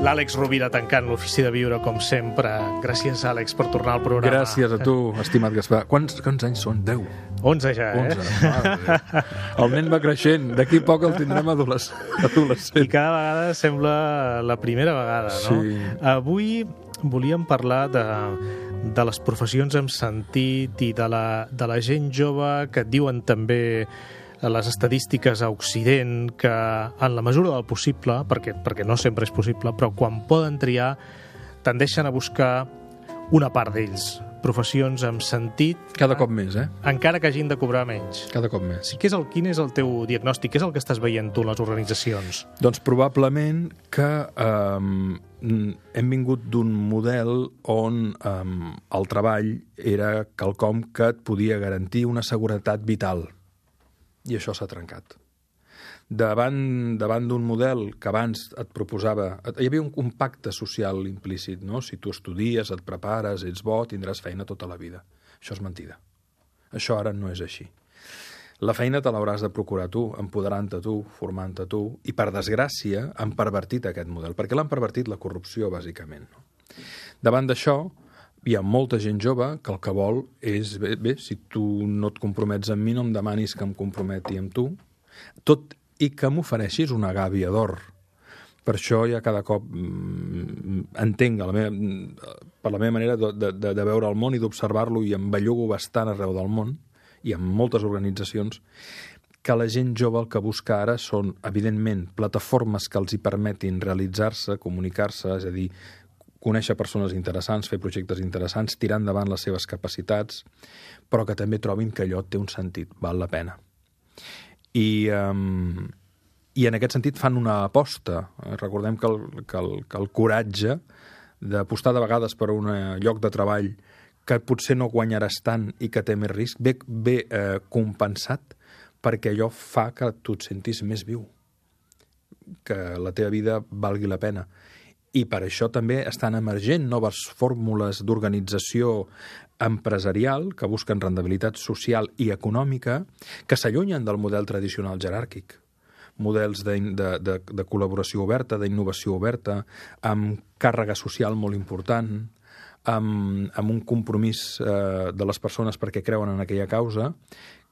L'Àlex Rovira tancant l'ofici de viure, com sempre. Gràcies, Àlex, per tornar al programa. Gràcies a tu, estimat Gaspar. Quants, quants anys són? 10? 11 ja, eh? 11. El nen va creixent. D'aquí poc el tindrem adoles adolescent. I cada vegada sembla la primera vegada, no? Sí. Avui volíem parlar de, de les professions amb sentit i de la, de la gent jove que et diuen també les estadístiques a Occident que en la mesura del possible, perquè, perquè no sempre és possible, però quan poden triar tendeixen a buscar una part d'ells, professions amb sentit, Cada cop més, eh? encara que hagin de cobrar menys. Cada cop més. Què és el, quin és el teu diagnòstic? Què és el que estàs veient tu en les organitzacions? Doncs probablement que um, hem vingut d'un model on um, el treball era quelcom que et podia garantir una seguretat vital. I això s'ha trencat. Davant, davant d'un model que abans et proposava... Hi havia un, un pacte social implícit, no? Si tu estudies, et prepares, ets bo, tindràs feina tota la vida. Això és mentida. Això ara no és així. La feina te l'hauràs de procurar tu, empoderant-te tu, formant-te tu, i per desgràcia han pervertit aquest model, perquè l'han pervertit la corrupció, bàsicament. No? Davant d'això, hi ha molta gent jove que el que vol és, bé, bé, si tu no et compromets amb mi, no em demanis que em comprometi amb tu, tot i que m'ofereixis una gàbia d'or. Per això ja cada cop mm, entenc la meva, per la meva manera de, de, de veure el món i d'observar-lo i em bellugo bastant arreu del món i en moltes organitzacions que la gent jove el que busca ara són, evidentment, plataformes que els hi permetin realitzar-se, comunicar-se, és a dir, conèixer persones interessants, fer projectes interessants, tirar endavant les seves capacitats, però que també trobin que allò té un sentit, val la pena. I, um, i en aquest sentit fan una aposta. Recordem que el, que el, que el coratge d'apostar de vegades per un lloc de treball que potser no guanyaràs tant i que té més risc, ve, ve eh, compensat perquè allò fa que tu et sentis més viu, que la teva vida valgui la pena. I per això també estan emergent noves fórmules d'organització empresarial que busquen rendibilitat social i econòmica que s'allunyen del model tradicional jeràrquic. Models de, de, de, de col·laboració oberta, d'innovació oberta, amb càrrega social molt important, amb, amb un compromís eh, de les persones perquè creuen en aquella causa,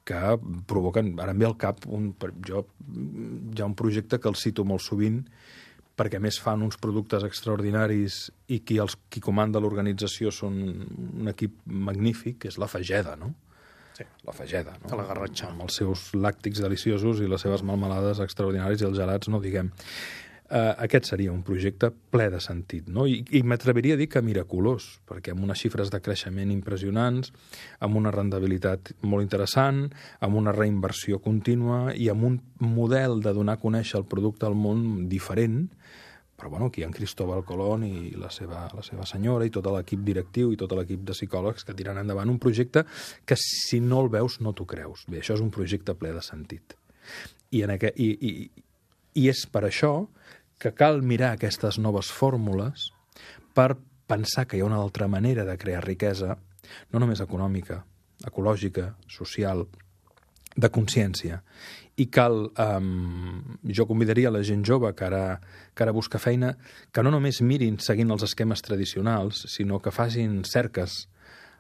que provoquen... Ara em ve al cap, un, jo, hi ha un projecte que el cito molt sovint, perquè més fan uns productes extraordinaris i qui, els, qui comanda l'organització són un equip magnífic, que és la Fageda, no? Sí. La Fageda, no? La Garrotxa. Amb els seus làctics deliciosos i les seves malmelades extraordinaris i els gelats, no diguem. Uh, aquest seria un projecte ple de sentit, no? I, i m'atreviria a dir que miraculós, perquè amb unes xifres de creixement impressionants, amb una rendibilitat molt interessant, amb una reinversió contínua i amb un model de donar a conèixer el producte al món diferent, però bueno, aquí hi ha en Cristóbal Colón i la seva, la seva senyora i tot l'equip directiu i tot l'equip de psicòlegs que tiran endavant un projecte que si no el veus no t'ho creus. Bé, això és un projecte ple de sentit. I, en aquest, i, i, i és per això que cal mirar aquestes noves fórmules per pensar que hi ha una altra manera de crear riquesa, no només econòmica, ecològica, social, de consciència. I cal, um, jo convidaria la gent jove que ara, que ara busca feina, que no només mirin seguint els esquemes tradicionals, sinó que facin cerques,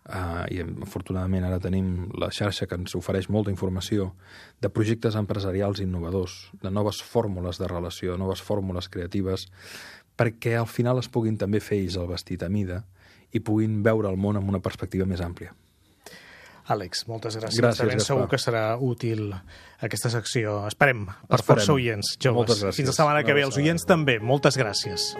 uh, i afortunadament ara tenim la xarxa que ens ofereix molta informació, de projectes empresarials innovadors, de noves fórmules de relació, de noves fórmules creatives, perquè al final es puguin també fer ells el vestit a mida i puguin veure el món amb una perspectiva més àmplia. Àlex, moltes gràcies. Gràcies, Gaspar. segur que serà útil aquesta secció. Esperem, per Esperem. força oients joves. Moltes gràcies. Fins la setmana que ve. Els oients també. Moltes gràcies.